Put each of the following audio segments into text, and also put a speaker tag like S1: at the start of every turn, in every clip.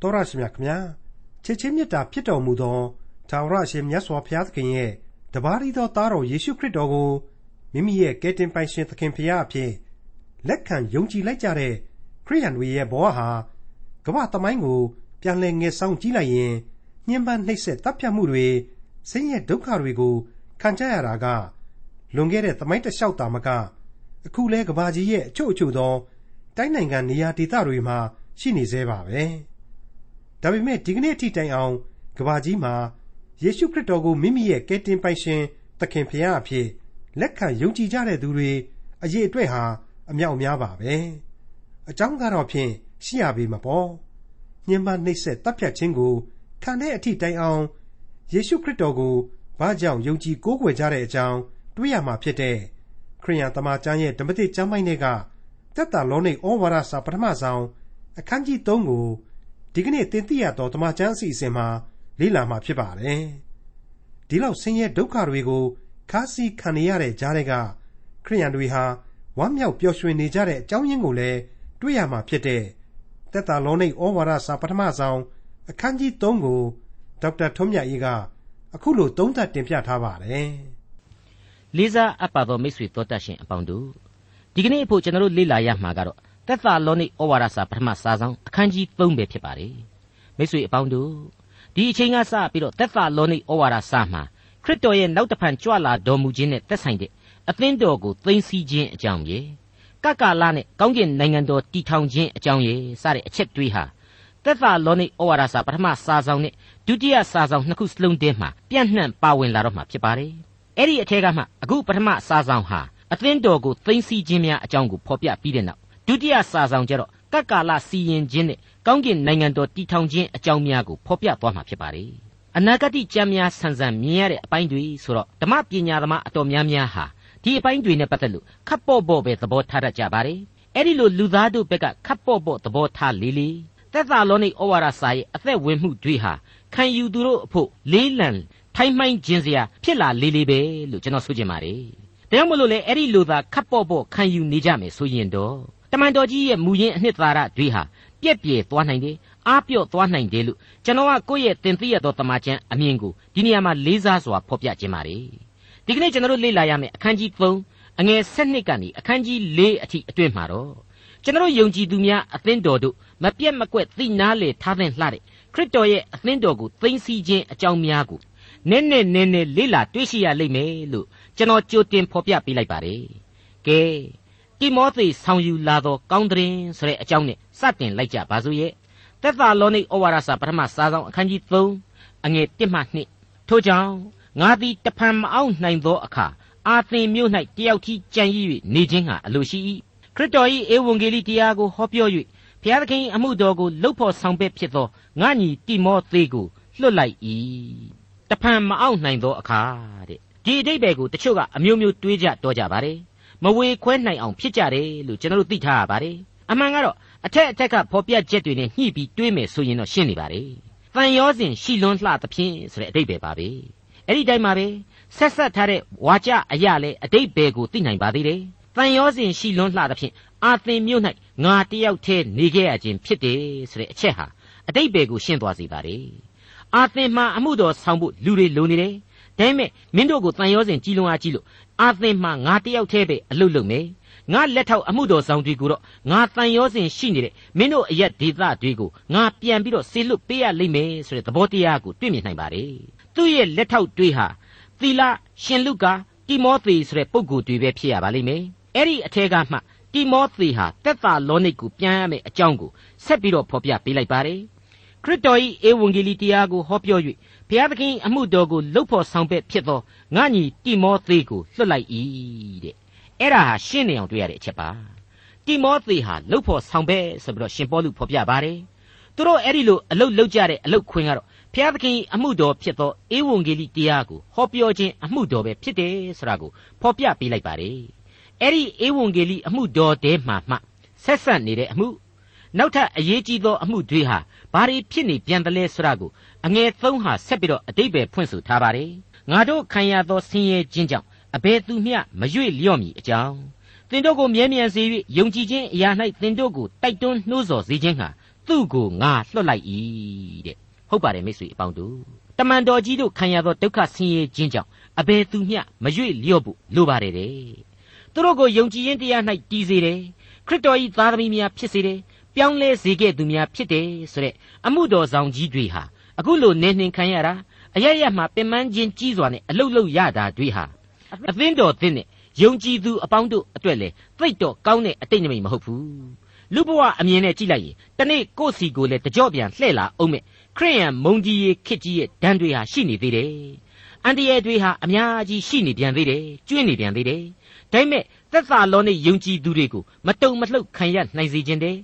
S1: တော်ရရှိမြခင်ဗျာချစ်ချင်းမြတ်တာဖြစ်တော်မူသောထာဝရရှင်မြတ်စွာဘုရားသခင်ရဲ့တပါးရီသောသားတော်ယေရှုခရစ်တော်ကိုမိမိရဲ့ကယ်တင်ပိုင်ရှင်သခင်ဖရာအဖြစ်လက်ခံယုံကြည်လိုက်ကြတဲ့ခရိယန်တွေရဲ့ဘဝဟာကမ္ဘာသမိုင်းကိုပြန်လည်ငယ်ဆောင်ကြည့်လိုက်ရင်ညှဉ်းပန်းနှိပ်စက်တပ်ဖြတ်မှုတွေဆင်းရဲဒုက္ခတွေကိုခံကြရတာကလွန်ခဲ့တဲ့သမိုင်းတစ်လျှောက်တာမကအခုလဲကဘာကြီးရဲ့အချို့အချို့သောတိုင်းနိုင်ငံနေရာဒေသတွေမှာရှိနေသေးပါပဲ ဒါပေမဲ့ ဒီကနေ့အထိတိုင်အောင်ကဘာကြီးမှာ ယေရှုခရစ်တော်ကို မိမိရဲ့ ကယ်တင်ပိုင်ရှင် သခင်ဖရာအဖြစ် လက်ခံယုံကြည်ကြတဲ့သူတွေ အရေးအတွက်ဟာ အမြောက်များပါပဲ အကြောင်းကတော့ဖြင့် ရှိရပေမပေါ့ညှဉ်းပန်းနှိပ်စက်တပ်ဖြတ်ခြင်းကို ခံတဲ့အထိတိုင်အောင် ယေရှုခရစ်တော်ကို ဘာကြောင့် ယုံကြည်ကိုးကွယ်ကြတဲ့အကြောင်း တွေ့ရမှာဖြစ်တဲ့ ခရိယန်တမန်ကျမ်းရဲ့ ဓမ္မသစ်ကျမ်းပိုင်းတွေကတက်တာလောနိဩဝါဒစာ ပထမဆုံးအခန်းကြီး3ကို ဒီကနေ့သင်သိရသောတမန်ကျမ်းအစီအစဉ်မှာလေ့လာမှာဖြစ်ပါတယ်။ဒီလောက်ဆင်းရဲဒုက္ခတွေကိုခါးစီခံနေရတဲ့ကြားတွေကခရိယန်တွေဟာဝမ်းမြောက်ပျော်ရွှင်နေကြတဲ့အကြောင်းရင်းကိုလည်းတွေ့ရမှာဖြစ်တဲ့တက်တာလောနိဩဝါဒစာပထမဆုံးအခန်းကြီး3ကိုဒေါက်တာထွန်းမြတ်အေးကအခုလိုသုံးသပ်တင်ပြထားပါတယ်။
S2: လေးစားအပ်ပါသောမိတ်ဆွေတော်တတ်ရှင်အပေါင်းတို့ဒီကနေ့အဖို့ကျွန်တော်တို့လေ့လာရမှာကတော့ သက်သာလောနိဩဝါဒစာပထမစာဆောင်အခန်းကြီး3ပဲဖြစ်ပါတယ်မိတ်ဆွေအပေါင်းတို့ဒီအချိန်ကစပြီးတော့သက်သာလောနိဩဝါဒစာမှာခရစ်တော်ရဲ့နောက်တဖန်ကြွလာတော်မူခြင်းနဲ့သက်ဆိုင်တဲ့အသင်းတော်ကိုသိသိခြင်းအကြောင်းရေကကလာနဲ့ကောင်းကင်နိုင်ငံတော်တည်ထောင်ခြင်းအကြောင်းရေစတဲ့အချက်တွေးဟာသက်သာလောနိဩဝါဒစာပထမစာဆောင်နဲ့ဒုတိယစာဆောင်နှစ်ခုစလုံးတည်းမှာပြန့်နှံ့ပါဝင်လာတော့မှာဖြစ်ပါတယ်အဲ့ဒီအထက်ကမှအခုပထမစာဆောင်ဟာအသင်းတော်ကိုသိသိခြင်းများအကြောင်းကိုဖော်ပြပြီးတဲ့နောက် ဒုတိယစာဆောင်ကျတော့ကကာလစီရင်ခြင်းနဲ့ကောင်းကင်နိုင်ငံတော်တည်ထောင်ခြင်းအကြောင်းများကိုဖော်ပြသွားမှာဖြစ်ပါတယ်အနာဂတ်ကျမ်းများဆန်းဆန်းမြင်ရတဲ့အပိုင်းတွေဆိုတော့ဓမ္မပညာသမားအတော်များများဟာဒီအပိုင်းတွေနဲ့ပတ်သက်လို့ခပ်ပေါ့ပေါ့ပဲသဘောထားတတ်ကြပါတယ်အဲ့ဒီလိုလူသားတို့ဘက်ကခပ်ပေါ့ပေါ့သဘောထားလေးလေးသက်သာလောနိဩဝါဒစာရဲ့အသက်ဝင်မှုတွေဟာခံယူသူတို့အဖို့လေးလံထိုင်းမှိုင်းခြင်းစရာဖြစ်လာလေးလေးပဲလို့ကျွန်တော်ဆိုချင်ပါတယ်ဒါကြောင့်မလို့လေအဲ့ဒီလိုသာခပ်ပေါ့ပေါ့ခံယူနေကြမယ်ဆိုရင်တော့ တမန်တော်ကြီးရဲ့မူရင်းအနှစ်သာရတွေဟာပြက်ပြဲသွားနိုင်တယ်အားပြော့သွားနိုင်တယ်လို့ကျွန်တော်ကကိုယ့်ရဲ့သင်သိရသောတမန်ကျန်အမြင်ကိုဒီနေရာမှာလေးစားစွာဖော်ပြခြင်းပါတယ်ဒီကနေ့ကျွန်တော်တို့လေ့လာရမယ့်အခန်းကြီး3အငယ်7ကနေအခန်းကြီး4အထိအတွင်းမှာတော့ကျွန်တော်ယုံကြည်သူများအသင်းတော်တို့မပြတ်မကွက်သိနာလေထားတဲ့လှတဲ့ခရစ်တော်ရဲ့အသင်းတော်ကိုသိသိခြင်းအကြောင်းများကိုနည်းနည်းနည်းနည်းလေ့လာတွေ့ရှိရလိမ့်မယ်လို့ကျွန်တော်ကြိုတင်ဖော်ပြပေးလိုက်ပါတယ်ကဲ တိမောသေဆောင်ယူလာသောကောင်းတဲ့ဆိုတဲ့အကြောင်းနဲ့စတင်လိုက်ကြပါစို့ရဲ့သက်သာလောနိဩဝါဒစာပထမစာဆောင်အခန်းကြီး3အငယ်1မှ2ထို့ကြောင့်ငါသည်တဖန်မအောင်နိုင်သောအခါအာသင်မြို့၌တယောက်ထီးကြံ့ရည်၍နေခြင်းဟာအလိုရှိ၏ခရစ်တော်၏ဧဝံဂေလိတရားကိုဟောပြော၍ဘုရားသခင်အမှုတော်ကိုလှုပ်ဖို့ဆောင်ပဲ့ဖြစ်သောငါညီတိမောသေကိုလွတ်လိုက်၏တဖန်မအောင်နိုင်သောအခါတဲ့ဒီအတိတ်ဘယ်ကိုတချို့ကအမျိုးမျိုးတွေးကြတော့ကြပါတယ် မဝေခွဲနိုင်အောင်ဖြစ်ကြတယ်လို့ကျွန်တော်တို့သိထားရပါတယ်အမှန်ကတော့အထက်အထက်ကဖော်ပြချက်တွေနဲ့ညှိပြီးတွေးမယ်ဆိုရင်တော့ရှင်းနေပါတယ်တန်ရောစဉ်ရှိလွန်းလှသဖြင့်ဆိုတဲ့အတိတ်ပဲပါပဲအဲ့ဒီတိုင်းမှာပဲဆက်ဆက်ထားတဲ့ဝါကြအရာလဲအတိတ်ပဲကိုသိနိုင်ပါသေးတယ်တန်ရောစဉ်ရှိလွန်းလှသဖြင့်အာသင်မြို့၌ငါတယောက်တည်းနေခဲ့ရခြင်းဖြစ်တယ်ဆိုတဲ့အချက်ဟာအတိတ်ပဲကိုရှင်းသွားစေပါတယ်အာသင်မှာအမှုတော်ဆောင်ဖို့လူတွေလိုနေတယ်ဒါပေမဲ့မင်းတို့ကိုတန်ရောစဉ်ကြီးလုံးအားကြီးလို့ အာသင်မှာငါတယောက်တည်းပဲအလုပ်လုပ်မယ်ငါလက်ထောက်အမှုတော်ဆောင်တွေကိုတော့ငါတန်ရောစဉ်ရှိနေတဲ့မင်းတို့အရက်ဒေသတွေကိုငါပြန်ပြီးတော့ဆေလွတ်ပေးရလိမ့်မယ်ဆိုတဲ့သဘောတရားကိုတွေ့မြင်နိုင်ပါတယ်သူ့ရဲ့လက်ထောက်တွေဟာသီလရှင်လုကာတိမောသေဆိုတဲ့ပုဂ္ဂိုလ်တွေပဲဖြစ်ရပါလိမ့်မယ်အဲ့ဒီအထက်ကမှတိမောသေဟာတက်တာလောနိတ်ကိုပြန်ရမယ်အကြောင်းကိုဆက်ပြီးတော့ဖော်ပြပေးလိုက်ပါတယ်ခရစ်တော်၏ဧဝံဂေလိတရားကိုဟောပြော၍ ဘုရားသခင်အမှုတော်ကိုလှုပ်ဖို့ဆောင်ပဲ့ဖြစ်သောငါညီတိမောသေကိုလွတ်လိုက်၏တဲ့အဲ့ဒါဟာရှင်းနေအောင်တွေ့ရတဲ့အချက်ပါတိမောသေဟာလှုပ်ဖို့ဆောင်ပဲ့ဆိုပြီးတော့ရှင်ပေါလုဖော်ပြပါတယ်သူတို့အဲ့ဒီလိုအလုတ်လောက်ကြတဲ့အလုတ်ခွင်ကတော့ဘုရားသခင်အမှုတော်ဖြစ်သောဧဝံဂေလိတရားကိုဟောပြောခြင်းအမှုတော်ပဲဖြစ်တယ်ဆိုတာကိုဖော်ပြပေးလိုက်ပါတယ်အဲ့ဒီဧဝံဂေလိအမှုတော်တဲမှာမှဆက်ဆက်နေတဲ့အမှုနောက်ထပ်အရေးကြီးသောအမှုတွေဟာဘာတွေဖြစ်နေပြန်တယ်လဲဆိုတာကို အငယ်သုံးဟာဆက်ပြီးတော့အတိတ်ပဲဖွင့်ဆိုထားပါတယ်ငါတို့ခံရသောဆင်းရဲခြင်းကြောင့်အဘယ်သူမျှမရွေ့လျော့မည်အကြောင်းသင်တို့ကိုမြဲမြံစေ၍ယုံကြည်ခြင်းအရာ၌သင်တို့ကိုတိုက်တွန်းနှိုးဆော်စေခြင်းဟာသူ့ကိုငါလွှတ်လိုက်၏တဲ့ဟုတ်ပါတယ်မိတ်ဆွေအပေါင်းတို့တမန်တော်ကြီးတို့ခံရသောဒုက္ခဆင်းရဲခြင်းကြောင့်အဘယ်သူမျှမရွေ့လျော့ဖို့လိုပါတယ်တဲ့သူတို့ကိုယုံကြည်ခြင်းတရား၌တည်စေတယ်ခရစ်တော်၏သားသမီးများဖြစ်စေတယ်ပြောင်းလဲစေခဲ့သူများဖြစ်တယ်ဆိုတဲ့အမှုတော်ဆောင်ကြီးတွေဟာ အခုလိုနေနှင်ခံရတာအရရမှပင်ပန်းခြင်းကြီးစွာနဲ့အလုတ်လုတ်ရတာတွေဟာအသင်းတော်သင်းနဲ့ယုံကြည်သူအပေါင်းတို့အတွက်လေသိတော့ကောင်းတဲ့အတိတ်နမိတ်မဟုတ်ဘူးလူဘဝအမြင်နဲ့ကြည့်လိုက်ရင်တနေ့ကိုယ့်စီကိုလည်းတကြော့ပြန်လှဲ့လာအောင်မဲ့ခရိယန်မုံကြီးရဲ့ခစ်ကြီးရဲ့ဒဏ်တွေဟာရှိနေသေးတယ်အန်တရယ်တွေဟာအများကြီးရှိနေပြန်သေးတယ်ကျွင်းနေပြန်သေးတယ်ဒါပေမဲ့သက်သာလောနဲ့ယုံကြည်သူတွေကိုမတုံမလှုပ်ခံရနိုင်စေခြင်းတဲ့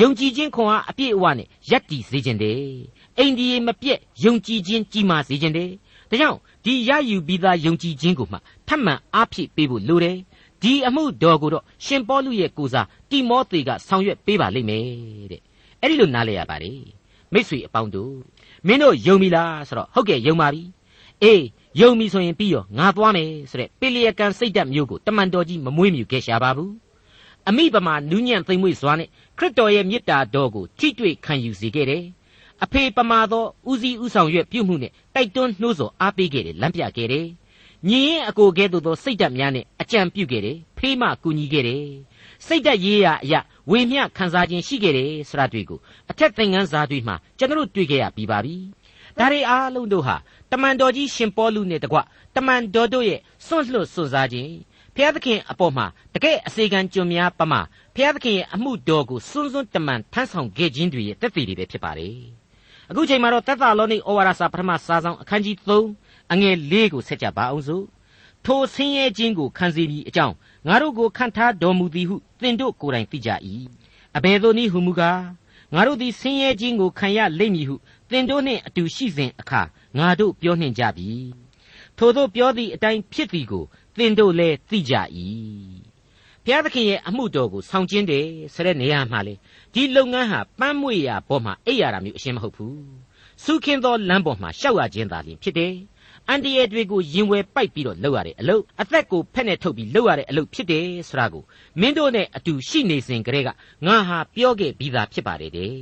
S2: ယုံကြည်ခြင်းခွန်အားအပြည့်အဝနဲ့ယက်တည်စေခြင်းတဲ့ အိန္ဒိယမပြည့်ယုံကြည်ခြင်းကြီးမားစေခြင်းတဲ့ဒါကြောင့်ဒီရယူပြီးသားယုံကြည်ခြင်းကိုမှထပ်မံအားဖြည့်ပေးဖို့လိုတယ်ဒီအမှုတော်ကိုတော့ရှင်ပေါလုရဲ့ကိုစားတိမောသေကဆောင်ရွက်ပေးပါလိမ့်မယ်တဲ့အဲ့ဒီလိုနားလဲရပါတယ်မိတ်ဆွေအပေါင်းတို့မင်းတို့ယုံပြီလားဆိုတော့ဟုတ်ကဲ့ယုံပါပြီအေးယုံပြီဆိုရင်ပြီးရောငါသွားမယ်ဆိုတဲ့ပေလျက်ကန်စိတ်ဓာတ်မျိုးကိုတမန်တော်ကြီးမမွေးမြူခဲ့ရှာပါဘူးအမိပမာနူးညံ့သိမ့်မွေ့စွာနဲ့ခရစ်တော်ရဲ့မေတ္တာတော်ကိုထိတွေ့ခံယူစေခဲ့တယ် အဖေပမာသောဦးစီးဦးဆောင်ရွက်ပြုမှုနဲ့တိုက်တွန်းနှိုးဆော်အားပေးခဲ့တယ်လမ်းပြခဲ့တယ်ညီရင်အကိုကဲ့သို့သောစိတ်ဓာတ်များနဲ့အကြံပြုခဲ့တယ်ဖေးမကူညီခဲ့တယ်စိတ်ဓာတ်ရေးရာအရာဝေမျှခံစားခြင်းရှိခဲ့တယ်ဆိုတာတွေ့ကိုအထက်သင်ခန်းစာတွေမှာကျွန်တော်တွေ့ခဲ့ရပြီးပါပြီဒါတွေအားလုံးတို့ဟာတမန်တော်ကြီးရှင်ပေါလုနဲ့တကွတမန်တော်တို့ရဲ့စွန့်လွတ်စွန့်စားခြင်းဖျားသခင်အပေါ်မှာတကယ်အစေခံကြုံများပမာဖျားသခင်ရဲ့အမှုတော်ကိုစွန်းစွန်းတမန်ထမ်းဆောင်ခဲ့ခြင်းတွေရဲ့တက်တည်တွေပဲဖြစ်ပါတယ် အခုချိန်မှာတော့သက်သာလောနိဩဝါဒစာပထမစာဆောင်အခန်းကြီး3အငယ်၄ကိုဆက်ကြပါအောင်စို့ထိုဆင်းရဲခြင်းကိုခံစေပြီးအကြောင်းငါတို့ကိုခံထားတော်မူသည်ဟုသင်တို့ကိုယ်တိုင်သိကြ၏အဘယ်သို့နည်းဟုမူကားငါတို့သည်ဆင်းရဲခြင်းကိုခံရလိမ့်မည်ဟုသင်တို့နှင့်အတူရှိစဉ်အခါငါတို့ပြောနှင့်ကြပြီထို့သောပြောသည့်အတိုင်းဖြစ်သည်ကိုသင်တို့လည်းသိကြ၏ ဘုရားသခင်ရဲ့အမှုတော်ကိုဆောင်ကျင်းတယ်ဆိုတဲ့နေရာမှာလေဒီလုပ်ငန်းဟာပန်းမွေရာပေါ်မှာအိပ်ရတာမျိုးအရှင်းမဟုတ်ဘူးစုခင်းသောလမ်းပေါ်မှာရှောက်ရခြင်းသာလျှင်ဖြစ်တယ်အန်တရယ်တွေကိုရင်ဝယ်ပိုက်ပြီးတော့လုပ်ရတဲ့အလုပ်အသက်ကိုဖက်နဲ့ထုတ်ပြီးလုပ်ရတဲ့အလုပ်ဖြစ်တယ်ဆိုတာကိုမင်းတို့နဲ့အတူရှိနေစဉ်ကတည်းကငါဟာပြောခဲ့ပြီးသားဖြစ်ပါတယ်တဲ့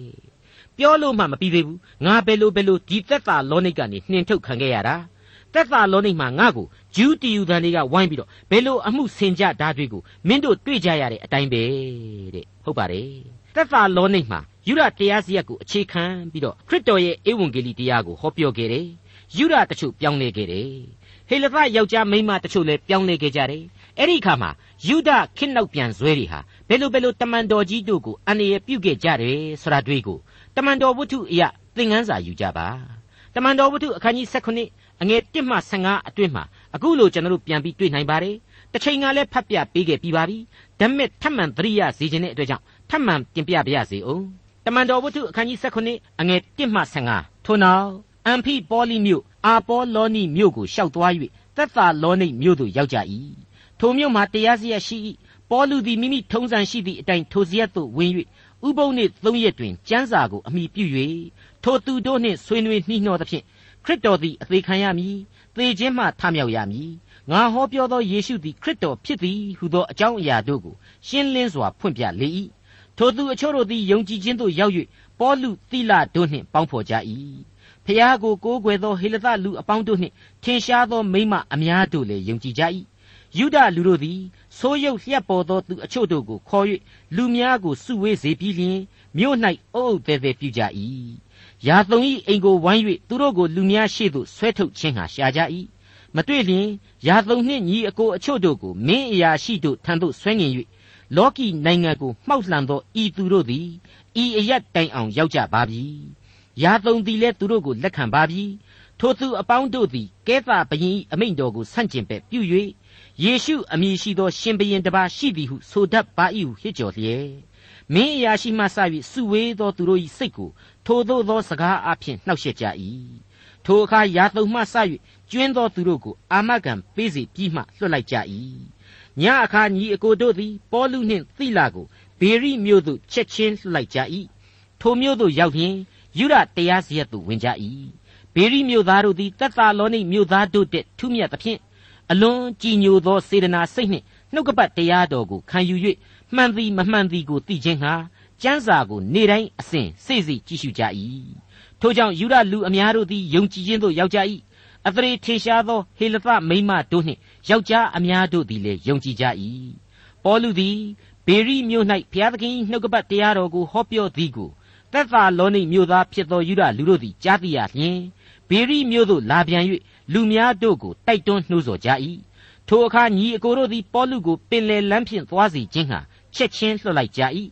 S2: ပြောလို့မှမပြီးသေးဘူးငါဘယ်လိုဘယ်လိုဒီသက်သာလောနိတ်ကနေနှင်ထုတ်ခံခဲ့ရတာ သက်သာလောနိတ်မှာငါ့ကိုဂျူးတီယူတန်တွေကဝိုင်းပြီးတော့ဘယ်လိုအမှုဆင်ကြတာတွေကိုမင်းတို့တွေ့ကြရတဲ့အတိုင်းပဲတဲ့ဟုတ်ပါတယ်သက်သာလောနိတ်မှာယူရတရားစရက်ကိုအခြေခံပြီးတော့ခရစ်တော်ရဲ့ဧဝံဂေလိတရားကိုဟောပြောခဲ့တယ်ယူရတချို့ပြောင်းလဲခဲ့တယ်ဟေလသယောက်ျားမိန်းမတချို့လည်းပြောင်းလဲခဲ့ကြတယ်အဲ့ဒီအခါမှာယူဒခင်းနောက်ပြန်ဇွဲတွေဟာဘယ်လိုဘယ်လိုတမန်တော်ကြီးတို့ကိုအန္တရာယ်ပြုခဲ့ကြတယ်ဆိုတာတွေ့ကိုတမန်တော်ဝတ္ထုအရာသင်ခန်းစာယူကြပါတမန်တော်ဝတ္ထုအခန်းကြီး16 အငယ်1မှ15အတွင်းမှာအခုလိုကျွန်တော်တို့ပြန်ပြီးတွေ့နိုင်ပါတယ်တစ်ချိန်ကလည်းဖတ်ပြပေးခဲ့ပြီးပါပြီဒါမဲ့ထပ်မံသတိရစေခြင်းတဲ့အတွက်ကြောင့်ထပ်မံတင်ပြပါရစေအောင်တမန်တော်ဝတ္ထုအခန်းကြီး16အငယ်1မှ15ထို့နောက်အမ်ဖိပေါလိမြို့အာပေါလောနိမြို့ကိုရှောက်သွား၍သက်သာလောနိမြို့သို့ရောက်ကြ၏ထိုမြို့မှာတရားစီရရှိ၏ပေါလုသည်မိမိထုံးစံရှိသည့်အတိုင်းထိုစီရက်သို့ဝင်၍ဥပုံနှင့်သုံးရက်တွင်ကျမ်းစာကိုအမိပြု၍ထိုသူတို့နှင့်ဆွေးနွေးနှီးနှောသဖြင့် ခရစ်တော်သည်အသေးခံရမည်သေခြင်းမှထမြောက်ရမည်ငါဟောပြောသောယေရှုသည်ခရစ်တော်ဖြစ်သည်ဟုသောအကြောင်းအရာတို့ကိုရှင်းလင်းစွာဖွင့်ပြလေ၏ထိုသူအချို့တို့သည်ယုံကြည်ခြင်းသို့ရောက်၍ပေါလုသီလတို့နှင့်ပေါင်းဖော်ကြ၏ဖျားကိုကိုးကွယ်သောဟေလသလူအပေါင်းတို့နှင့်ထင်ရှားသောမိမအများတို့လည်းယုံကြည်ကြ၏ယုဒလူတို့သည်ဆိုးရုပ်လျက်ပေါ်သောသူအချို့တို့ကိုခေါ်၍လူများကိုစုဝေးစေပြီးလျှင်မြို့၌အုပ်အုပ်သေးသေးပြုကြ၏ ယာသုံ၏အိမ်ကိုဝိုင်း၍သူတို့ကိုလူများရှေ့သို့ဆွဲထုတ်ခြင်းဟာရှာကြ၏မတွေ့လျင်ယာသုံနှင့်ညီအကိုအချို့တို့ကိုမင်းအရာရှိတို့ထံသို့ဆွဲငင်၍လောကီနိုင်ငံကိုမှောက်လှန်သောဤသူတို့သည်ဤအရက်တိုင်အောင်ရောက်ကြပါပြီယာသုံသည်လည်းသူတို့ကိုလက်ခံပါပြီထိုသူအပေါင်းတို့သည်ကဲသဘယင်အမိန့်တော်ကိုဆန့်ကျင်ပဲ့ပြု၍ယေရှုအမည်ရှိသောရှင်ဘရင်တစ်ပါးရှိသည်ဟုဆိုတတ်ပါ၏ဟုဟစ်ကြော်လျက် မင်းအရာရှိမှစ၍စုဝေးသောသူတို့၏စိတ်ကိုထိုသို့သောစကားအဖြစ်နှောက်ယှက်ကြ၏ထိုအခါယာသုံမှစ၍ကျွင်းသောသူတို့ကိုအာမခံပေးစီပြီးမှလွှတ်လိုက်ကြ၏ညအခါညီအကိုတို့သည်ပေါလုနှင့်သီလာကိုဘေရိမြို့သို့ချက်ချင်းလွှတ်လိုက်ကြ၏ထိုမြို့သို့ရောက်လျင်ယူရတရားစရက်သို့ဝင်ကြ၏ဘေရိမြို့သားတို့သည်တသလောနိမြို့သားတို့တက်ထုမြတ်သဖြင့်အလွန်ကြည်ညိုသောစေတနာစိတ်နှင့်နှုတ်ကပတ်တရားတော်ကိုခံယူ၍ မှန်သည်မမှန်သည်ကိုသိခြင်းဟာကျမ်းစာကိုနေ့တိုင်းအစဉ်စိတ်စိတ်ကြည့်ရှုကြ၏ထို့ကြောင့်ယူရလူအများတို့သည်ယုံကြည်ခြင်းသို့ရောက်ကြ၏အသရေထေရှားသောဟေလသမိမတို့နှင့်ယောက်ျားအများတို့သည်လည်းယုံကြည်ကြ၏ပေါလုသည်ဘေရိမြို့၌ဘုရားသခင်နှုတ်ကပတ်တရားတော်ကိုဟောပြောသည်ကိုသက်သာလောနိမြို့သားဖြစ်သောယူရလူတို့သည်ကြားသိရလျင်ဘေရိမြို့သို့လာပြန်၍လူများတို့ကိုတိုက်တွန်းနှိုးဆော်ကြ၏ထိုအခါညီအကိုတို့သည်ပေါလုကိုပင်လယ်လမ်းဖြင့်သွားစီခြင်းဟာ ချက်ချင်းလွှတ်လိုက်ကြ၏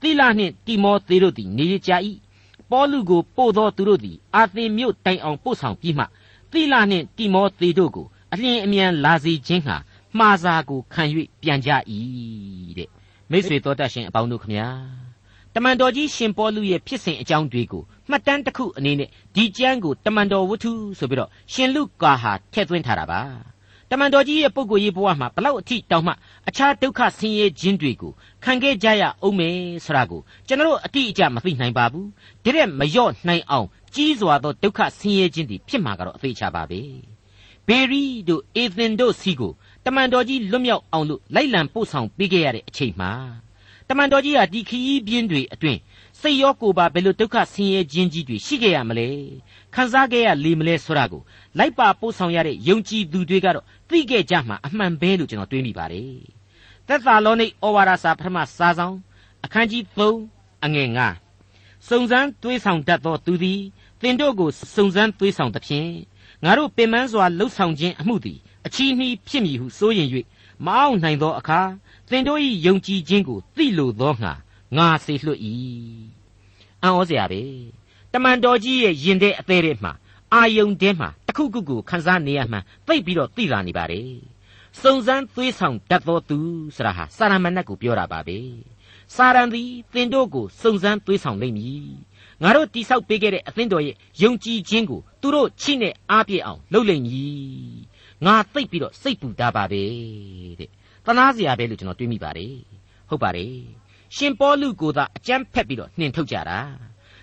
S2: သီလနှင့်တိမောသေတို့သည်နေရကြ၏ပေါလုကိုပို့သောသူတို့သည်အာသင်မြို့တိုင်အောင်ပို့ဆောင်ပြီးမှသီလနှင့်တိမောသေတို့ကိုအလျင်အမြန်လာစေခြင်းဟာမှားစာကိုခံ၍ပြန်ကြ၏တဲ့မိတ်ဆွေတော်တတ်ရှင်အပေါင်းတို့ခမညာတမန်တော်ကြီးရှင်ပေါလုရဲ့ဖြစ်စဉ်အကြောင်းတွေကိုမှတ်တမ်းတစ်ခုအနေနဲ့ဒီကျမ်းကိုတမန်တော်ဝတ္ထုဆိုပြီးတော့ရှင်လုကာဟာထည့်သွင်းထားတာပါ တမန်တော်ကြီးရဲ့ပုဂ္ဂိုလ်ရေးဘဝမှာဘလောက်အထိတောင်မှအခြားဒုက္ခဆင်းရဲခြင်းတွေကိုခံခဲ့ကြရအောင်မယ်ဆိုတာကိုကျွန်တော်အတိအကျမသိနိုင်ပါဘူးဒီရက်မလျော့နိုင်အောင်ကြီးစွာသောဒုက္ခဆင်းရဲခြင်းတွေဖြစ်မှာကတော့အသေးချပါပဲဘေရီတို့အေသင်တို့စီကိုတမန်တော်ကြီးလွတ်မြောက်အောင်လို့လိုက်လံပို့ဆောင်ပေးခဲ့ရတဲ့အချိန်မှာတမန်တော်ကြီးဟာဒီခရီးပြင်းတွေအတွင်း စိတ်ရောကိုယ်ပါဘယ်လိုဒုက္ခဆင်းရဲခြင်းကြီးတွေရှိခဲ့ရမလဲခံစားခဲ့ရလေမလဲဆိုတာကိုလိုက်ပါပို့ဆောင်ရတဲ့ယုံကြည်သူတွေကတော့သိခဲ့ကြမှာအမှန်ပဲလို့ကျွန်တော်တွေးမိပါတယ်သက်သာလောနိဩဝါဒစာပထမစာဆောင်အခန်းကြီး3အငယ်9စုံစမ်းတွေးဆောင်တတ်သောသူသည်သင်တို့ကိုစုံစမ်းတွေးဆောင်သဖြင့်ငါတို့ပင်ပန်းစွာလှုပ်ဆောင်ခြင်းအမှုသည်အချီးနှီးဖြစ်မည်ဟုစိုးရင်၍မအောင်နိုင်သောအခါသင်တို့၏ယုံကြည်ခြင်းကိုသိလိုသောငါ ငါစေလွှတ်၏အံ့ဩစရာပဲတမန်တော်ကြီးရဲ့ယင်တဲ့အသေးတဲ့မှာအာယုန်တဲမှာတခုခုကိုခန်းစားနေရမှန်သိပြီးတော့သိလာနေပါတယ်စုံစမ်းသွေးဆောင်တတ်သောသူဆိုတာဟာစာရမဏတ်ကိုပြောတာပါပဲစာရန်သည်သင်တို့ကိုစုံစမ်းသွေးဆောင်လိမ့်မည်ငါတို့တိဆောက်ပေးခဲ့တဲ့အသင်းတော်ရဲ့ယုံကြည်ခြင်းကိုသူတို့ချိနဲ့အားပြည့်အောင်လုပ်လိမ့်မည်ငါသိပ်ပြီးတော့စိတ်ပူတာပါပဲတဲ့တနာစရာပဲလို့ကျွန်တော်တွေးမိပါတယ်ဟုတ်ပါတယ် ရှင်ပေါလုကိုသာအကြမ်းဖက်ပြီးတော့နှင်ထုတ်ကြတာ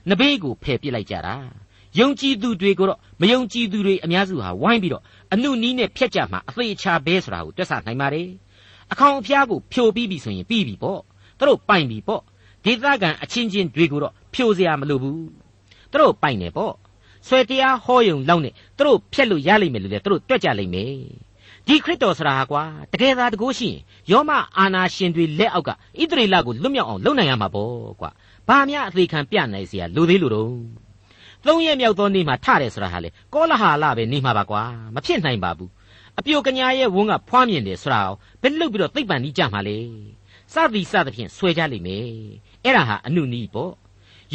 S2: နဘေးကိုဖယ်ပစ်လိုက်ကြတာယုံကြည်သူတွေကိုတော့မယုံကြည်သူတွေအများစုဟာဝိုင်းပြီးတော့အမှုနီးနဲ့ဖျက်ကြမှာအသေးချာပဲဆိုတာကိုတွက်ဆနိုင်ပါ रे အခေါင်အဖျားကိုဖြိုပြီးပြီဆိုရင်ပြီးပြီပေါ့သူတို့ပိုင်ပြီပေါ့ဒေသခံအချင်းချင်းတွေကိုတော့ဖြိုစရာမလိုဘူးသူတို့ပိုင်တယ်ပေါ့ဆွဲတရားဟောယုံလောက်နဲ့သူတို့ဖျက်လို့ရလိမ့်မယ်လို့လည်းသူတို့တွက်ကြလိမ့်မယ် ဒီခရစ်တော်ဆရာဟာကွာတကယ်သာတကိုးရှိရင်ယောမအာနာရှင်တွေလက်အောက်ကဣသရေလကိုလွတ်မြောက်အောင်လုပ်နိုင်ရမှာပေါ့ကွာဘာများအသေးခံပြနိုင်เสียလိုသေးလို့တော့သုံးရက်မြောက်သောနေ့မှာထတယ်ဆိုတာဟာလေကောလဟာလပဲနေမှာပါကွာမဖြစ်နိုင်ပါဘူးအပြိုကညာရဲ့ဝန်းကဖွားမြင်တယ်ဆိုတာကိုဘယ်လုပ်ပြီးတော့သိပ္ပံကြီးကြမှာလဲစသည်စသဖြင့်ဆွဲကြလိမ့်မယ်အဲ့ဒါဟာအနုနီးပေါ့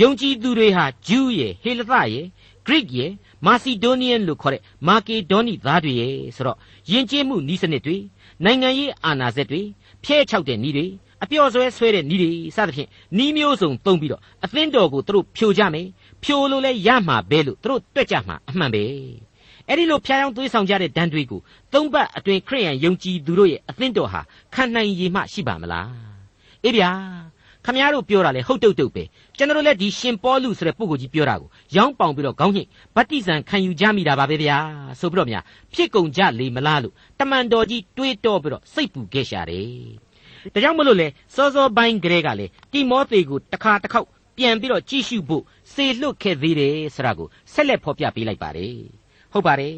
S2: ယုံကြည်သူတွေဟာဂျူးရဲ့ဟေလသရဲ့ Greek ရဲ့ Macedonian လို့ခေါ်တဲ့မာကေဒေါနီသားတွေရဲ့ဆိုတော့ယဉ်ကျေးမှုဤစနစ်တွေနိုင်ငံရေးအာဏာစက်တွေဖျဲချောက်တဲ့ဤတွေအပျော်ဆွဲဆွဲတဲ့ဤတွေစသဖြင့်ဤမျိုးစုံသုံးပြီးတော့အသင်းတော်ကိုသူတို့ဖြိုကြမယ်ဖြိုလို့လဲရမှာပဲလို့သူတို့တွက်ကြမှာအမှန်ပဲအဲ့ဒီလိုဖျားယောင်းသွေးဆောင်ကြတဲ့ဒဏ်တွေကိုသုံးပတ်အတွင်ခရိယန်ယုံကြည်သူတို့ရဲ့အသင်းတော်ဟာခံနိုင်ရည်မှရှိပါမလားအေးဗျာ ခမည်းတော်ပြောတာလေဟုတ်တုတ်တုတ်ပဲကျွန်တော်လည်းဒီရှင်ပေါလုဆိုတဲ့ပုဂ္ဂိုလ်ကြီးပြောတာကိုရောင်းပေါင်ပြီးတော့ခေါင်းညိတ်ဗတ္တိဇံခံယူကြမိတာပါပဲဗျာဆိုပြီးတော့များဖြစ်ကုန်ကြလေမလားလို့တမန်တော်ကြီးတွေးတောပြီးတော့စိတ်ပူခဲ့ရှာတယ်ဒါကြောင့်မလို့လေစောစောပိုင်းကလေးကလေတိမောသေကိုတစ်ခါတစ်ခေါက်ပြန်ပြီးတော့ကြည့်ရှုဖို့စေလွတ်ခဲ့သေးတယ်ဆိုတာကိုဆက်လက်ဖော်ပြပေးလိုက်ပါတယ်ဟုတ်ပါတယ်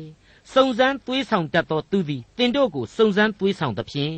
S2: စုံစမ်းသွေးဆောင်တတ်သောသူသည်တင်တို့ကိုစုံစမ်းသွေးဆောင်သဖြင့်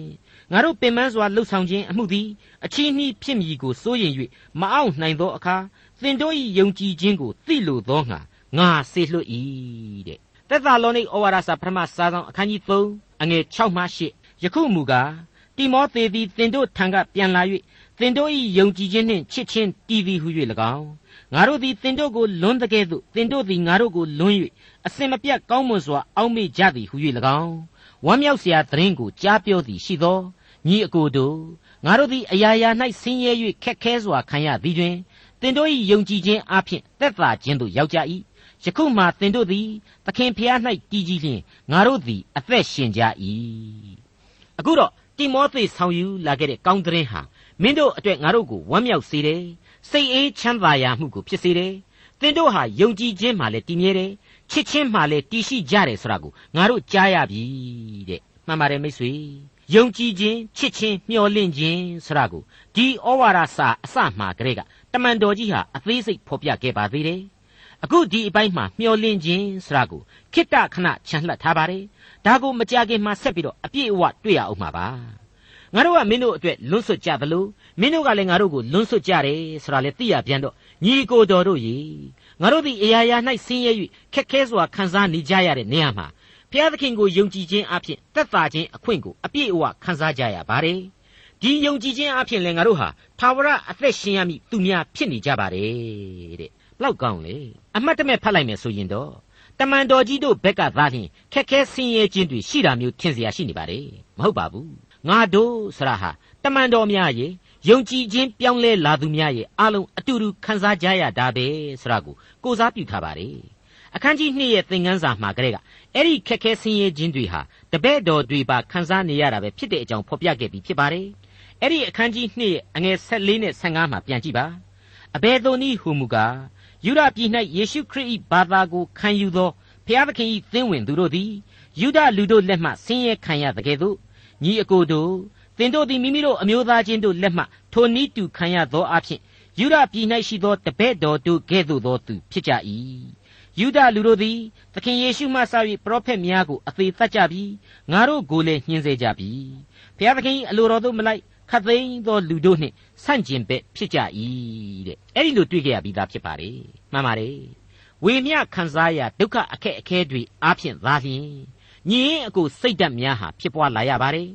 S2: ငါတို့ပင်ပန်းစွာလှုပ်ဆောင်ခြင်းအမှုသည်အချီးနှီးဖြစ်မည်ကိုစိုးရင်၍မအောင်နိုင်သောအခါသင်တို့၏ယုံကြည်ခြင်းကိုသိလိုသောငါငါစေလွှတ်၏တဲ့သက်သာလောနိဩဝါဒစာပထမစာဆောင်အခန်းကြီး3အငယ်6မှ8ယခုမူကားတိမောသေသည်သင်တို့ထံကပြန်လာ၍သင်တို့၏ယုံကြည်ခြင်းနှင့်ချစ်ချင်းတည်သည်ဟု၍၎င်းငါတို့သည်သင်တို့ကိုလွန်းတကဲ့သို့သင်တို့သည်ငါတို့ကိုလွန်း၍အစင်မပြတ်ကောင်းမွန်စွာအောက်မေ့ကြသည်ဟု၍၎င်း ဝမ်းမြောက်စရာသတင်းကိုကြားပြောသည်ရှိသောညီအကိုတို့ငါတို့သည်အရာရာ၌ဆင်းရဲ၍ခက်ခဲစွာခံရသည်တွင်သင်တို့၏ယုံကြည်ခြင်းအပြင်သက်သာခြင်းသို့ရောက်ကြ၏ယခုမှသင်တို့သည်သခင်ဖျား၌တည်ကြည်လျင်ငါတို့သည်အသက်ရှင်ကြ၏အခုတော့တိမောသေဆောင်ယူလာခဲ့တဲ့ကောင်းသတင်းဟာမင်းတို့အတွက်ငါတို့ကိုဝမ်းမြောက်စေတယ်စိတ်အေးချမ်းသာရာမှုကိုဖြစ်စေတယ်သင်တို့ဟာယုံကြည်ခြင်းမှလည်းတည်မြဲတယ် ချစ်ချင်းမှလည်းတည်ရှိကြတယ်ဆိုတာကိုငါတို့ကြားရပြီတဲ့မှန်ပါတယ်မိတ်ဆွေယုံကြည်ခြင်းချစ်ခြင်းမျှော်လင့်ခြင်းဆရာကိုဒီဩဝါဒစာအစမှကလေးကတမန်တော်ကြီးဟာအသေးစိတ်ဖော်ပြခဲ့ပါသေးတယ်အခုဒီအပိုင်းမှာမျှော်လင့်ခြင်းဆရာကိုခိတ္တခဏချန်လှပ်ထားပါတယ်ဒါကိုမကြခင်မှာဆက်ပြီးတော့အပြည့်အဝတွေ့ရအောင်မှာပါငါတို့ကမင်းတို့အတွက်လွန်းဆွတ်ကြသလိုမင်းတို့ကလည်းငါတို့ကိုလွန်းဆွတ်ကြတယ်ဆိုတာလည်းသိရပြန်တော့ညီကိုတော်တို့ရေ ငါတို့သည်အရာရာ၌ဆင်းရဲ၍ခက်ခဲစွာခံစားနေကြရတဲ့နေရာမှာဘုရားသခင်ကိုယုံကြည်ခြင်းအပြင်သက်သာခြင်းအခွင့်ကိုအပြည့်အဝခံစားကြရပါတယ်ဒီယုံကြည်ခြင်းအပြင်လည်းငါတို့ဟာသာဝရအသက်ရှင်ရမည်သူများဖြစ်နေကြပါတယ်တဲ့ဘလောက်ကောင်းလေအမှတ်တမဲ့ဖတ်လိုက်မယ်ဆိုရင်တော့တမန်တော်ကြီးတို့ဘက်ကသားလျှင်ခက်ခဲဆင်းရဲခြင်းတွေရှိတာမျိုးထင်เสียရှိနေပါတယ်မဟုတ်ပါဘူးငါတို့ဆရာဟာတမန်တော်များရဲ့ ယုံကြည်ခြင်းပြောင်းလဲလာသူများရဲ့အလုံးအတူတူခံစားကြရတာပဲဆိုတာကိုကိုစားပြုထားပါတယ်အခန်းကြီး2ရဲ့သင်ခန်းစာမှာကလေးကအဲ့ဒီခက်ခဲဆင်းရဲခြင်းတွေဟာတပည့်တော်တွေပါခံစားနေရတာပဲဖြစ်တဲ့အကြောင်းဖော်ပြခဲ့ပြီးဖြစ်ပါတယ်အဲ့ဒီအခန်းကြီး2ရဲ့အငယ်14နဲ့15မှာပြန်ကြည့်ပါအဘယ်သို့နည်းဟူမူကားယူဒပြည်၌ယေရှုခရစ်၏ဘာသာကိုခံယူသောဖျားသခင်၏သင်းဝင်သူတို့သည်ယူဒလူတို့လက်မှဆင်းရဲခံရသကဲ့သို့ညီအကိုတို့ သင်တို့သည်မိမိတို့အမျိုးသားချင်းတို့လက်မှထိုနည်းတူခံရသောအဖြစ်ယူဒပြည်၌ရှိသောတပည့်တော်တို့ကဲ့သို့သောသူဖြစ်ကြ၏ယူဒလူတို့သည်သခင်ယေရှုမှစ၍ပရောဖက်များကိုအသေးသတ်ကြပြီးငါတို့ကိုလည်းညှင်းဆဲကြပြီဘုရားသခင်အလိုတော်သို့မလိုက်ခတ်သိမ်းသောလူတို့နှင့်ဆန့်ကျင်ဘက်ဖြစ်ကြ၏တဲ့အဲ့ဒီလိုတွေ့ကြရပြီးသားဖြစ်ပါလေမှန်ပါတယ်ဝေမျှခံစားရဒုက္ခအခက်အခဲတွေအားဖြင့်သာလျှင်ညီရင်အကိုစိတ်ဓာတ်များဟာဖြစ်ပွားလာရပါတယ်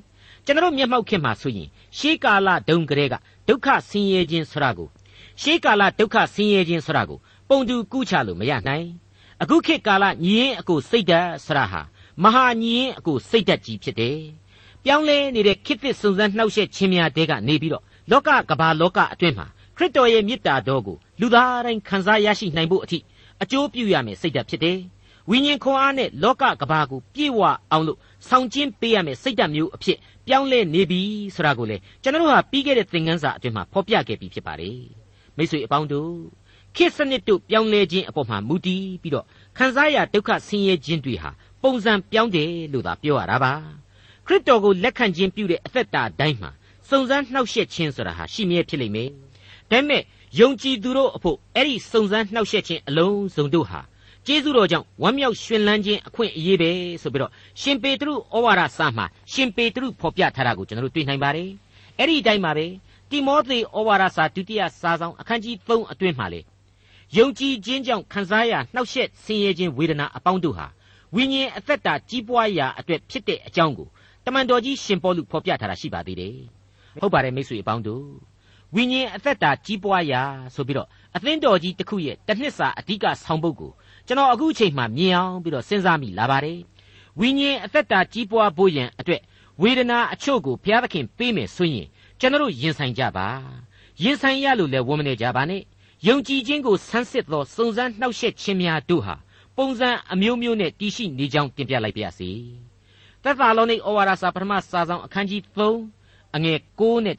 S2: ကျွန်တော်မျက်မှောက်ခင်မှာဆိုရင်ရှေးကာလဒုံကလေးကဒုက္ခဆင်းရဲခြင်းဆရာကိုရှေးကာလဒုက္ခဆင်းရဲခြင်းဆရာကိုပုံတူကူးချလို့မရနိုင်အခုခေတ်ကာလညီရင်အကိုစိတ်ဓာတ်ဆရာဟာမဟာညီရင်အကိုစိတ်ဓာတ်ကြီးဖြစ်တယ်ပြောင်းလဲနေတဲ့ခေတ်သစ်စုံစမ်းနှောက်ယှက်ခြင်းများတဲကနေပြီးတော့လောကကဘာလောကအတွင်းမှာခရစ်တော်ရဲ့မေတ္တာတော်ကိုလူသားတိုင်းခံစားရရှိနိုင်ဖို့အထိအကျိုးပြုရမယ်စိတ်ဓာတ်ဖြစ်တယ်ဝိညာဉ်ခွန်အားနဲ့လောကကဘာကိုပြည့်ဝအောင်လို့ဆောင်ကျင်းပေးရမယ်စိတ်ဓာတ်မျိုးအဖြစ်ပြောင်းလဲနေပြီဆိုတာကိုလေကျွန်တော်တို့ဟာပြီးခဲ့တဲ့သင်ခန်းစာအတွင်းမှာဖော်ပြခဲ့ပြီးဖြစ်ပါတယ်မိတ်ဆွေအပေါင်းတို့ခေတ်စနစ်တို့ပြောင်းလဲခြင်းအပေါ်မှာမူတည်ပြီးတော့ခံစားရဒုက္ခဆင်းရဲခြင်းတွေဟာပုံစံပြောင်းတယ်လို့သာပြောရတာပါခရစ်တော်ကိုလက်ခံခြင်းပြုတဲ့အသက်တာတိုင်းမှာစုံစမ်းနှောက်ယှက်ခြင်းဆိုတာဟာရှိမြဲဖြစ်လိမ့်မယ်ဒါပေမဲ့ယုံကြည်သူတို့အဖို့အဲ့ဒီစုံစမ်းနှောက်ယှက်ခြင်းအလုံးစုံတို့ဟာ ကျေးဇူးတော်ကြောင့်ဝမ်းမြောက်ရှင်လန်းခြင်းအခွင့်အရေးပဲဆိုပြီးတော့ရှင်ပေတရုဩဝါဒစာမှာရှင်ပေတရုဖော်ပြထားတာကိုကျွန်တော်တို့တွေ့နိုင်ပါတယ်အဲ့ဒီအတိုင်းပါပဲတိမောသေဩဝါဒစာဒုတိယစာဆောင်အခန်းကြီး3အတွင်းမှာလေယုံကြည်ခြင်းကြောင့်ခံစားရနှောက်ယှက်ဆင်းရဲခြင်းဝေဒနာအပေါင်းတို့ဟာဝိညာဉ်အသက်တာကြီးပွားရာအတွက်ဖြစ်တဲ့အကြောင်းကိုတမန်တော်ကြီးရှင်ပေါလုဖော်ပြထားတာရှိပါသေးတယ်ဟုတ်ပါတယ်မိတ်ဆွေအပေါင်းတို့ဝိညာဉ်အသက်တာကြီးပွားရာဆိုပြီးတော့အသင်းတော်ကြီးတစ်ခုရဲ့တစ်နှစ်စာအဓိကဆောင်ပုဒ်ကို ကျွန်တော်အခုအချိန်မှမြင်အောင်ပြီးတော့စဉ်းစားမိလာပါတယ်ဝိညာဉ်အသက်တာကြီးပွားဖို့ရန်အတွက်ဝေဒနာအချို့ကိုဘုရားသခင်ပေးမယ်ဆိုရင်ကျွန်တော်ရင်ဆိုင်ကြပါရင်ဆိုင်ရလို့လည်းဝမ်းမနေကြပါနဲ့ယုံကြည်ခြင်းကိုဆန်းစစ်သောစုံစမ်းနှောက်ယှက်ခြင်းများတို့ဟာပုံစံအမျိုးမျိုးနဲ့တည်ရှိနေကြောင်းတင်ပြလိုက်ပါရစေသက်သာလုံးនៃဩဝါဒစာပထမစာဆောင်အခန်းကြီး3အငယ်9နဲ့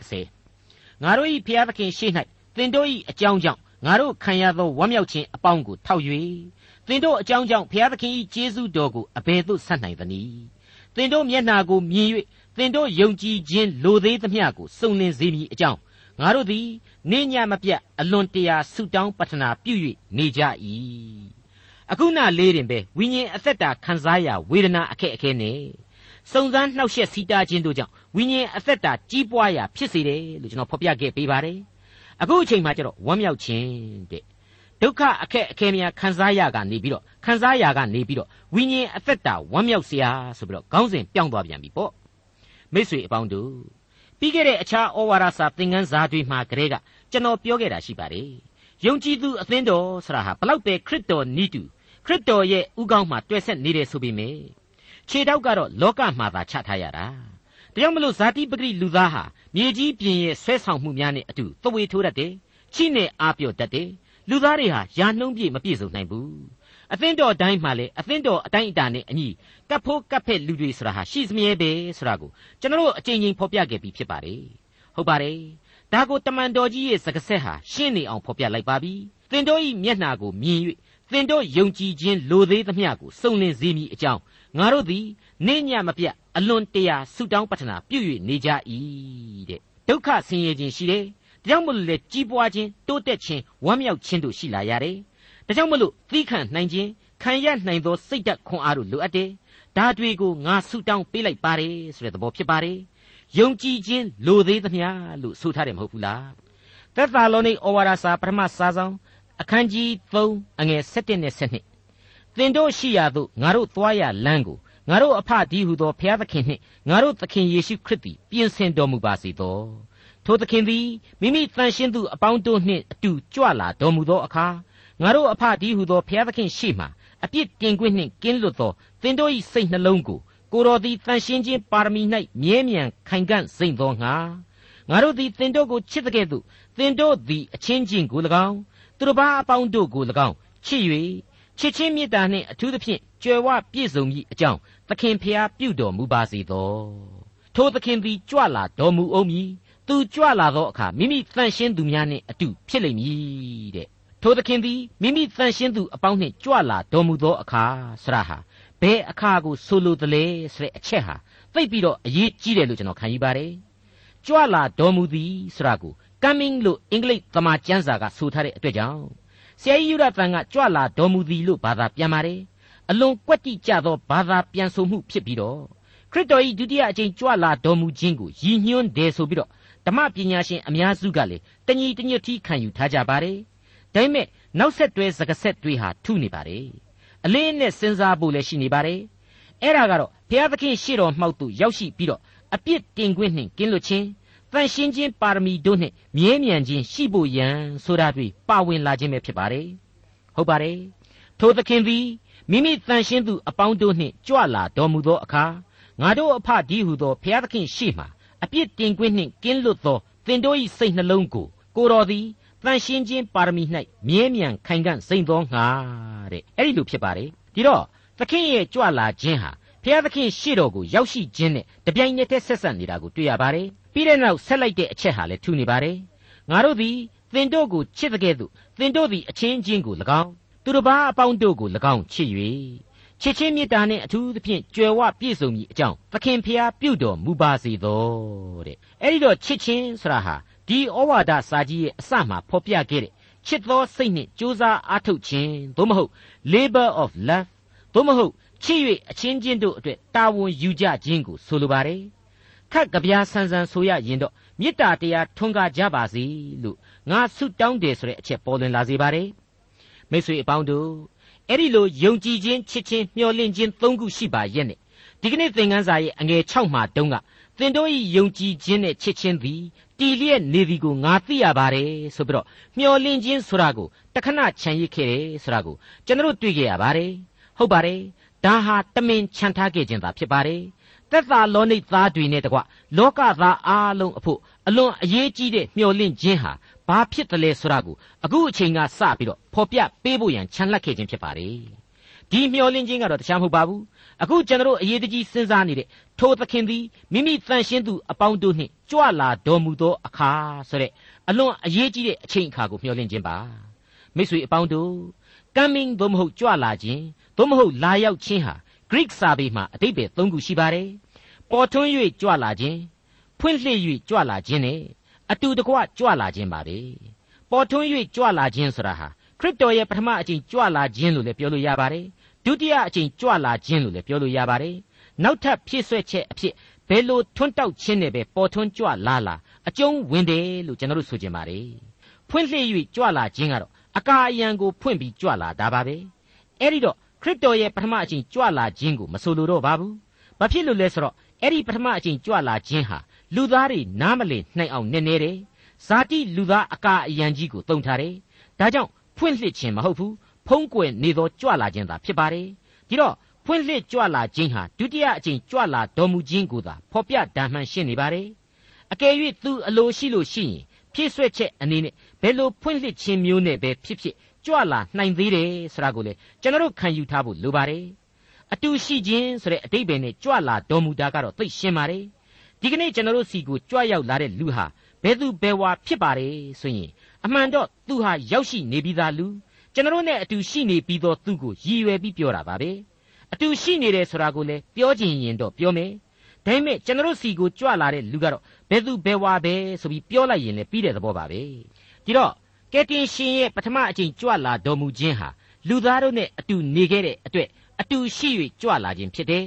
S2: 10ငါတို့၏ဘုရားသခင်ရှေ့၌သင်တို့၏အကြောင်းကြောင့်ငါတို့ခံရသောဝမ်းမြောက်ခြင်းအပေါင်းကိုထောက်၍ သင်တို့အကြောင်းကြောင့်ဘုရားသခင်၏ကျေးဇူးတော်ကိုအဘယ်သို့ဆက်နိုင်သနည်းသင်တို့မျက်နာကိုမြင်၍သင်တို့ယုံကြည်ခြင်းလိုသေးသမျှကိုစုံလင်စေမည်အကြောင်းငါတို့သည်နေညမပြတ်အလွန်တရာဆုတောင်းပတနာပြု၍နေကြ၏အခုနလေးတင်ပဲဝိညာဉ်အသက်တာခံစားရဝေဒနာအခက်အခဲနဲ့စုံစမ်းနှောက်ယှက်စီးတားခြင်းတို့ကြောင့်ဝိညာဉ်အသက်တာကြီးပွားရာဖြစ်စေတယ်လို့ကျွန်တော်ဖော်ပြခဲ့ပေးပါတယ်အခုအချိန်မှကျတော့ဝမ်းမြောက်ခြင်းတဲ့ ဒုက္ခအခက်အခဲများခံစားရကနေပြီးတော့ခံစားရကနေပြီးတော့ဝိညာဉ်အသက်တာဝမ်းမြောက်စရာဆိုပြီးတော့ခေါင်းစဉ်ပြောင်းသွားပြန်ပြီပေါ့မိတ်ဆွေအပေါင်းတို့ပြီးခဲ့တဲ့အခြားဩဝါဒစာသင်ခန်းစာတွေမှာကလေးကကျွန်တော်ပြောခဲ့တာရှိပါတယ်ယုံကြည်သူအသင်းတော်ဆိုတာဟာဘလောက်ပဲခရစ်တော်နီးတူခရစ်တော်ရဲ့ဥကောင်းမှာတွေ့ဆက်နေတယ်ဆိုပေမယ့်ခြေတောက်ကတော့လောကမှာသာချထားရတာဒါကြောင့်မလို့ဇာတိပဂရိလူသားဟာမြေကြီးပြင်ရဲ့ဆွဲဆောင်မှုများနဲ့အတူသဝေထိုးတတ်တယ်ချိနဲ့အားပြော့တတ်တယ် လူသားတွေဟာယာနှုံးပြည့်မပြည့်စုံနိုင်ဘူးအသင်းတော်တိုင်းမှာလေအသင်းတော်အတိုင်းအတာနဲ့အညီကပ်ဖို့ကပ်ဖက်လူတွေဆိုတာဟာရှိစမြဲပဲဆိုတာကိုကျွန်တော်အကြိမ်ကြိမ်ဖော်ပြခဲ့ပြီးဖြစ်ပါတယ်ဟုတ်ပါတယ်ဒါကိုတမန်တော်ကြီးရဲ့စကားဆက်ဟာရှင်းနေအောင်ဖော်ပြလိုက်ပါပြီသင်တို့ဤမျက်နာကိုမြင်၍သသင်တို့ယုံကြည်ခြင်းလိုသေးသမျှကိုစုံလင်စေမည်အကြောင်းငါတို့သည်နေညမပြတ်အလွန်တရာဆုတောင်းပတနာပြု၍နေကြ၏တဲ့ဒုက္ခဆင်းရဲခြင်းရှိတယ် ဒါကြောင့်မလို့လေကြီးပွားခြင်းတိုးတက်ခြင်းဝမ်းမြောက်ခြင်းတို့ရှိလာရတယ်ဒါကြောင့်မလို့သီးခံနိုင်ခြင်းခံရနိုင်သောစိတ်ဓာတ်ခွန်အားတို့လိုအပ်တယ်ဒါတွေကိုငါဆုတောင်းပေးလိုက်ပါတယ်ဆိုတဲ့သဘောဖြစ်ပါတယ်ယုံကြည်ခြင်းလိုသေးသမျှလို့ဆိုထားတယ်မဟုတ်ဘူးလားသက်သာလောနိဩဝါဒစာပထမစာဆောင်အခန်းကြီး3အငယ်7နဲ့7သင်တို့ရှိရာသို့ငါတို့သွားရလမ်းကိုငါတို့အဖဒီဟုသောဘုရားသခင်နှင့်ငါတို့သခင်ယေရှုခရစ်သည်ပြင်ဆင်တော်မူပါစေသော ထိုသခင်သည်မိမိတန်ရှင်းသူအပေါင်းတို့နှင့်အတူကြွလာတော်မူသောအခါငါတို့အဖဒီဟုသောဘုရားသခင်ရှေ့မှအပြစ်တင်ခွင့်နှင့်ကင်းလွတ်သောသင်တို့၏စိတ်နှလုံးကိုကိုတော်သည်တန်ရှင်းခြင်းပါရမီ၌မြဲမြံခိုင်ခံ့စိမ့်သောငါငါတို့သည်သင်တို့ကိုချစ်တဲ့ကဲ့သို့သင်တို့သည်အချင်းချင်းကို၎င်းသူတစ်ပါးအပေါင်းတို့ကို၎င်းချစ်၍ချစ်ချင်းမေတ္တာနှင့်အထူးသဖြင့်ကြွယ်ဝပြည့်စုံမည်အကြောင်းသခင်ဖျားပြုတော်မူပါစေသောထိုသခင်သည်ကြွလာတော်မူအောင်မည် သူကြွလာသောအခါမိမိတန်ရှင်းသူများနှင့်အတူဖြစ်လိမ့်မည်တဲ့ထိုသခင်သည်မိမိတန်ရှင်းသူအပေါင်းနှင့်ကြွလာတော်မူသောအခါဆရာဟာဘယ်အခါကိုဆိုလိုသလဲဆိုတဲ့အချက်ဟာသိပ်ပြီးတော့အရေးကြီးတယ်လို့ကျွန်တော်ခံယူပါတယ်ကြွလာတော်မူသည်ဆိုတာကို coming လို့အင်္ဂလိပ်သမာကျမ်းစာကဆိုထားတဲ့အတွက်ကြောင့်ဆရာကြီးယူရတန်ကကြွလာတော်မူသည်လို့ဘာသာပြန်ပါတယ်အလွန်ကွက်တိကြသောဘာသာပြန်ဆိုမှုဖြစ်ပြီးတော့ခရစ်တော်၏ဒုတိယအကြိမ်ကြွလာတော်မူခြင်းကိုရည်ညွှန်းတယ်ဆိုပြီးတော့ ဓမ္မပညာရှင်အများစုကလည်းတညီတညွတ်တီခံယူထားကြပါတယ်ဒါပေမဲ့နောက်ဆက်တွဲစကားဆက်တွေဟာထုနေပါတယ်အလေးနဲ့စဉ်းစားဖို့လည်းရှိနေပါတယ်အဲ့ဒါကတော့ဘုရားသခင်ရှေ့တော်မှောက်သို့ရောက်ရှိပြီးတော့အပြစ်တင်ခွင့်နှင့်ကင်းလွတ်ခြင်းတန်ရှင်းခြင်းပါရမီတို့နှင့်မြဲမြံခြင်းရှိဖို့ရန်ဆိုတာတွေပါဝင်လာခြင်းပဲဖြစ်ပါတယ်ဟုတ်ပါတယ်ထိုသခင်သည်မိမိတန်ရှင်းသူအပေါင်းတို့နှင့်ကြွလာတော်မူသောအခါငါတို့အဖဒီဟုသောဘုရားသခင်ရှေ့မှ အပြစ်တင်ခွင့်နှင့်ကင်းလွတ်သောသင်တို့၏စိတ်နှလုံးကိုကိုတော်သည်တန်ရှင်းခြင်းပါရမီ၌မြဲမြံခိုင်ခံ့စိမ့်သောငါတဲ့အဲ့ဒီလိုဖြစ်ပါတယ်ဒီတော့သခင်ရဲ့ကြွလာခြင်းဟာဘုရားသခင်ရှေ့တော်ကိုရောက်ရှိခြင်းနဲ့တပြိုင်နက်တည်းဆက်ဆက်နေတာကိုတွေ့ရပါတယ်ပြီးတဲ့နောက်ဆက်လိုက်တဲ့အချက်ဟာလည်းထူနေပါတယ်ငါတို့သည်သင်တို့ကိုချစ်တဲ့ကဲ့သို့သင်တို့သည်အချင်းချင်းကို၎င်းသူတစ်ပါးအပေါင်းတို့ကို၎င်းချစ်၍ ချစ်ချင်းမေတ္တာနှင့်အထူးသဖြင့်ကြွယ်ဝပြည့်စုံမည်အကြောင်းသခင်ဖျားပြုတော်မူပါစေသောတဲ့အဲ့ဒီတော့ချစ်ချင်းဆိုတာဟာဒီဩဝါဒစာကြီးရဲ့အစမှဖော်ပြခဲ့တဲ့ချစ်သောစိတ်နှင့်ကြိုးစားအားထုတ်ခြင်းသို့မဟုတ် labor of love သို့မဟုတ်ချစ်၍အချင်းချင်းတို့အတွက်တာဝန်ယူကြခြင်းကိုဆိုလိုပါတယ်ခတ်ကြပြားဆန်းဆန်းဆိုရရင်တော့မေတ္တာတရားထွန်းကားကြပါစေလို့ငါဆုတောင်းတယ်ဆိုတဲ့အချက်ပေါ်လွင်လာစေပါတယ်မိတ်ဆွေအပေါင်းတို့ အဲ့ဒီလိုယုံကြည်ခြင်းချစ်ခြင်းမျှော်လင့်ခြင်းသုံးခုရှိပါရဲ့နဲ့ဒီကနေ့သင်ခန်းစာရဲ့အငယ်6မှာတုန်းကသင်တို့၏ယုံကြည်ခြင်းနဲ့ချစ်ခြင်းသည်တည်လျက်နေသည်ကိုငါသိရပါတယ်ဆိုပြီးတော့မျှော်လင့်ခြင်းဆိုတာကိုတခဏခြံရစ်ခဲ့တယ်ဆိုတာကိုကျွန်တော်တွေ့ကြရပါတယ်ဟုတ်ပါတယ်ဒါဟာတမင်ခြံထားခဲ့ခြင်းသာဖြစ်ပါတယ်သက်သာလောနိတ်သားတွေနဲ့တကွလောကသားအားလုံးအဖို့အလွန်အရေးကြီးတဲ့မျှော်လင့်ခြင်းဟာ ဘာဖြစ်တယ်လဲဆိုတာကိုအခုအချိန်ကစပြီးတော့ဖော်ပြပေးဖို့ရန်ခြံလှပ်ခဲ့ခြင်းဖြစ်ပါတယ်ဒီမျှော်လင့်ခြင်းကတော့တခြားမဟုတ်ပါဘူးအခုကျွန်တော်အရေးတကြီးစဉ်းစားနေတဲ့ထိုသခင်သည်မိမိတန်ရှင်းသူအပေါင်းတို့နှင့်ကြွလာတော်မူသောအခါဆိုတဲ့အလွန်အရေးကြီးတဲ့အချိန်အခါကိုမျှော်လင့်ခြင်းပါမိတ်ဆွေအပေါင်းတို့ coming သို့မဟုတ်ကြွလာခြင်းသို့မဟုတ်လာရောက်ခြင်းဟာ Greek စာပေမှာအတိတ်ပဲသုံးခုရှိပါတယ်ပေါ်ထွန်း၍ကြွလာခြင်းဖွင့်လှစ်၍ကြွလာခြင်းနဲ့ အတူတကွကြွလာခြင်းပါပဲပေါ်ထွန်း၍ကြွလာခြင်းဆိုတာဟာခရစ်တော်ရဲ့ပထမအကြိမ်ကြွလာခြင်းလို့လည်းပြောလို့ရပါတယ်ဒုတိယအကြိမ်ကြွလာခြင်းလို့လည်းပြောလို့ရပါတယ်နောက်ထပ်ဖြည့်ဆွက်ချက်အဖြစ်ဘယ်လိုထွန်းတောက်ခြင်းနဲ့ပဲပေါ်ထွန်းကြွလာလာအကျုံးဝင်တယ်လို့ကျွန်တော်တို့ဆိုကြပါတယ်ဖွင့်လှစ်၍ကြွလာခြင်းကတော့အကာအယံကိုဖွင့်ပြီးကြွလာတာပါပဲအဲ့ဒီတော့ခရစ်တော်ရဲ့ပထမအကြိမ်ကြွလာခြင်းကိုမဆိုလိုတော့ပါဘူးဘာဖြစ်လို့လဲဆိုတော့အဲ့ဒီပထမအကြိမ်ကြွလာခြင်းဟာ လူသားတွေနားမလည်နိုင်အောင်နည်းနည်းတယ်ဇာတိလူသားအကာအယံကြီးကိုတုံထားတယ်ဒါကြောင့်ဖွင့်လှစ်ခြင်းမဟုတ်ဘူးဖုံးကွယ်နေသောကြွလာခြင်းသာဖြစ်ပါတယ်ဒီတော့ဖွင့်လှစ်ကြွလာခြင်းဟာဒုတိယအကြိမ်ကြွလာတော်မူခြင်းကိုသာဖော်ပြဓာမှန်ရှင်းနေပါတယ်အကယ်၍သူအလိုရှိလို့ရှိရင်ဖြည့်ဆွက်ချက်အနေနဲ့ဘယ်လိုဖွင့်လှစ်ခြင်းမျိုးနဲ့ပဲဖြစ်ဖြစ်ကြွလာနိုင်သေးတယ်ဆိုတာကိုလေကျွန်တော်ခံယူထားဖို့လိုပါတယ်အတူရှိခြင်းဆိုတဲ့အတိတ်ပဲနဲ့ကြွလာတော်မူတာကတော့သိရှင်းပါတယ် ဒီကနေ့ကျွန်တော်တို့စီကိုကြွရောက်လာတဲ့လူဟာဘယ်သူဘယ်ဝါဖြစ်ပါတယ်ဆိုရင်အမှန်တော့သူဟာရောက်ရှိနေပြီးသားလူကျွန်တော်နဲ့အတူရှိနေပြီးသောသူကိုရည်ရွယ်ပြီးပြောတာပါပဲအတူရှိနေတယ်ဆိုတာကိုလည်းပြောချင်ရင်တော့ပြောမယ်ဒါပေမဲ့ကျွန်တော်စီကိုကြွလာတဲ့လူကတော့ဘယ်သူဘယ်ဝါပဲဆိုပြီးပြောလိုက်ရင်လည်းပြီးတဲ့သဘောပါပဲဒီတော့ကယ်တင်ရှင်ရဲ့ပထမအကြိမ်ကြွလာတော်မူခြင်းဟာလူသားတို့နဲ့အတူနေခဲ့တဲ့အတွက်အတူရှိ၍ကြွလာခြင်းဖြစ်တယ်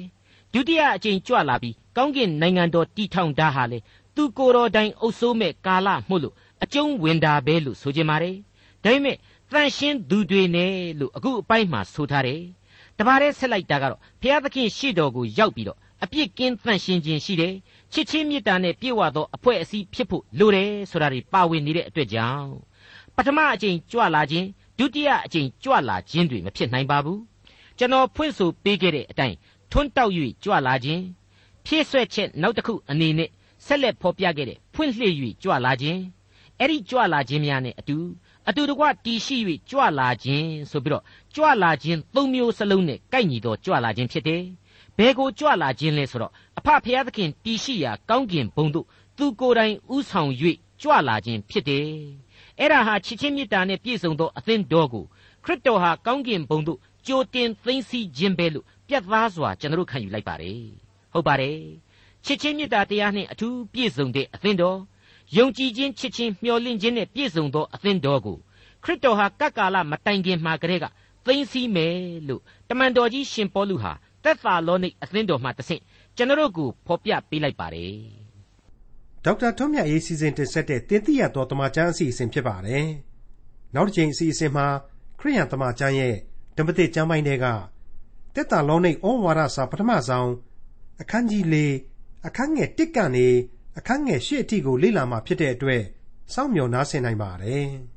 S2: ဒုတိယအကြိမ်ကြွလာပြီးကောင်းကင်နိုင်ငံတော်တည်ထောင်တာဟာလေသူကိုယ်တော်တိုင်အုပ်ဆိုးမဲ့ကာလမှုလို့အကျုံးဝင်တာပဲလို့ဆိုကြပါတယ်ဒါပေမဲ့တန်ရှင်းသူတွေနဲ့လို့အခုအပိုင်းမှာဆိုထားတယ်တပါးတဲ့ဆက်လိုက်တာကတော့ဘုရားသခင်ရှေ့တော်ကိုရောက်ပြီးတော့အပြစ်ကင်းတန့်ရှင်းခြင်းရှိတယ်ချစ်ချင်းမေတ္တာနဲ့ပြည့်ဝသောအဖွဲ့အစည်းဖြစ်ဖို့လိုတယ်ဆိုတာတွေပါဝင်နေတဲ့အတွက်ကြောင့်ပထမအကြိမ်ကြွလာခြင်းဒုတိယအကြိမ်ကြွလာခြင်းတွေမဖြစ်နိုင်ပါဘူးကျွန်တော်ဖွင့်ဆိုပေးခဲ့တဲ့အတိုင်း ထွန်းတောက်၍ကြွလာခြင်းဖြည့်ဆွက်ချက်နောက်တစ်ခုအနေနဲ့ဆက်လက်ဖော်ပြခဲ့တဲ့ဖွင့်လှစ်၍ကြွလာခြင်းအဲ့ဒီကြွလာခြင်းများနဲ့အတူအတူတကွတီရှိ၍ကြွလာခြင်းဆိုပြီးတော့ကြွလာခြင်းသုံးမျိုးစလုံးနဲ့ကိုက်ညီသောကြွလာခြင်းဖြစ်တယ်ဘယ်ကိုကြွလာခြင်းလဲဆိုတော့အဖဖျားသခင်တီရှိရာကောင်းကင်ဘုံတို့သူကိုယ်တိုင်ဥဆောင်၍ကြွလာခြင်းဖြစ်တယ်အဲ့ဒါဟာချစ်ချင်းမေတ္တာနဲ့ပြည့်စုံသောအသင်းတော်ကိုခရစ်တော်ဟာကောင်းကင်ဘုံတို့ ကြိုတင်သိမ့်စီခြင်းပဲလို့ပြတ်သားစွာကျွန်တော်ခံယူလိုက်ပါတယ်ဟုတ်ပါတယ်ချစ်ချင်းမေတ္တာတရားနှင့်အထူးပြည့်စုံတဲ့အသင်းတော်ယုံကြည်ခြင်းချစ်ခြင်းမျှော်လင့်ခြင်းနဲ့ပြည့်စုံသောအသင်းတော်ကိုခရစ်တော်ဟာကပ်ကာလမတိုင်ခင်မှာကတည်းကသိမ့်စီမယ်လို့တမန်တော်ကြီးရှင်ပေါလုဟာသက်သာလောနိအသင်းတော်မှတဆင့်ကျွန်တော်ကိုဖော်ပြပေးလိုက်ပါတယ်
S1: ဒေါက်တာထွန်းမြတ်ရေးစီစဉ်တင်ဆက်တဲ့တင်ပြရတော်တမချန်းအစီအစဉ်ဖြစ်ပါတယ်နောက်တစ်ချိန်အစီအစဉ်မှာခရိယန်တမချန်းရဲ့ ဓမ္မသစ်ကျမ်းပိုင်းတွေကတက်တာလောနိဩဝါဒစာပထမဆုံးအခန်းကြီး၄အခန်းငယ်၁ကနေအခန်းငယ်၈အထိကိုလေ့လာမှာဖြစ်တဲ့အတွက်စောင့်မျှော်နားဆင်နိုင်ပါတယ်။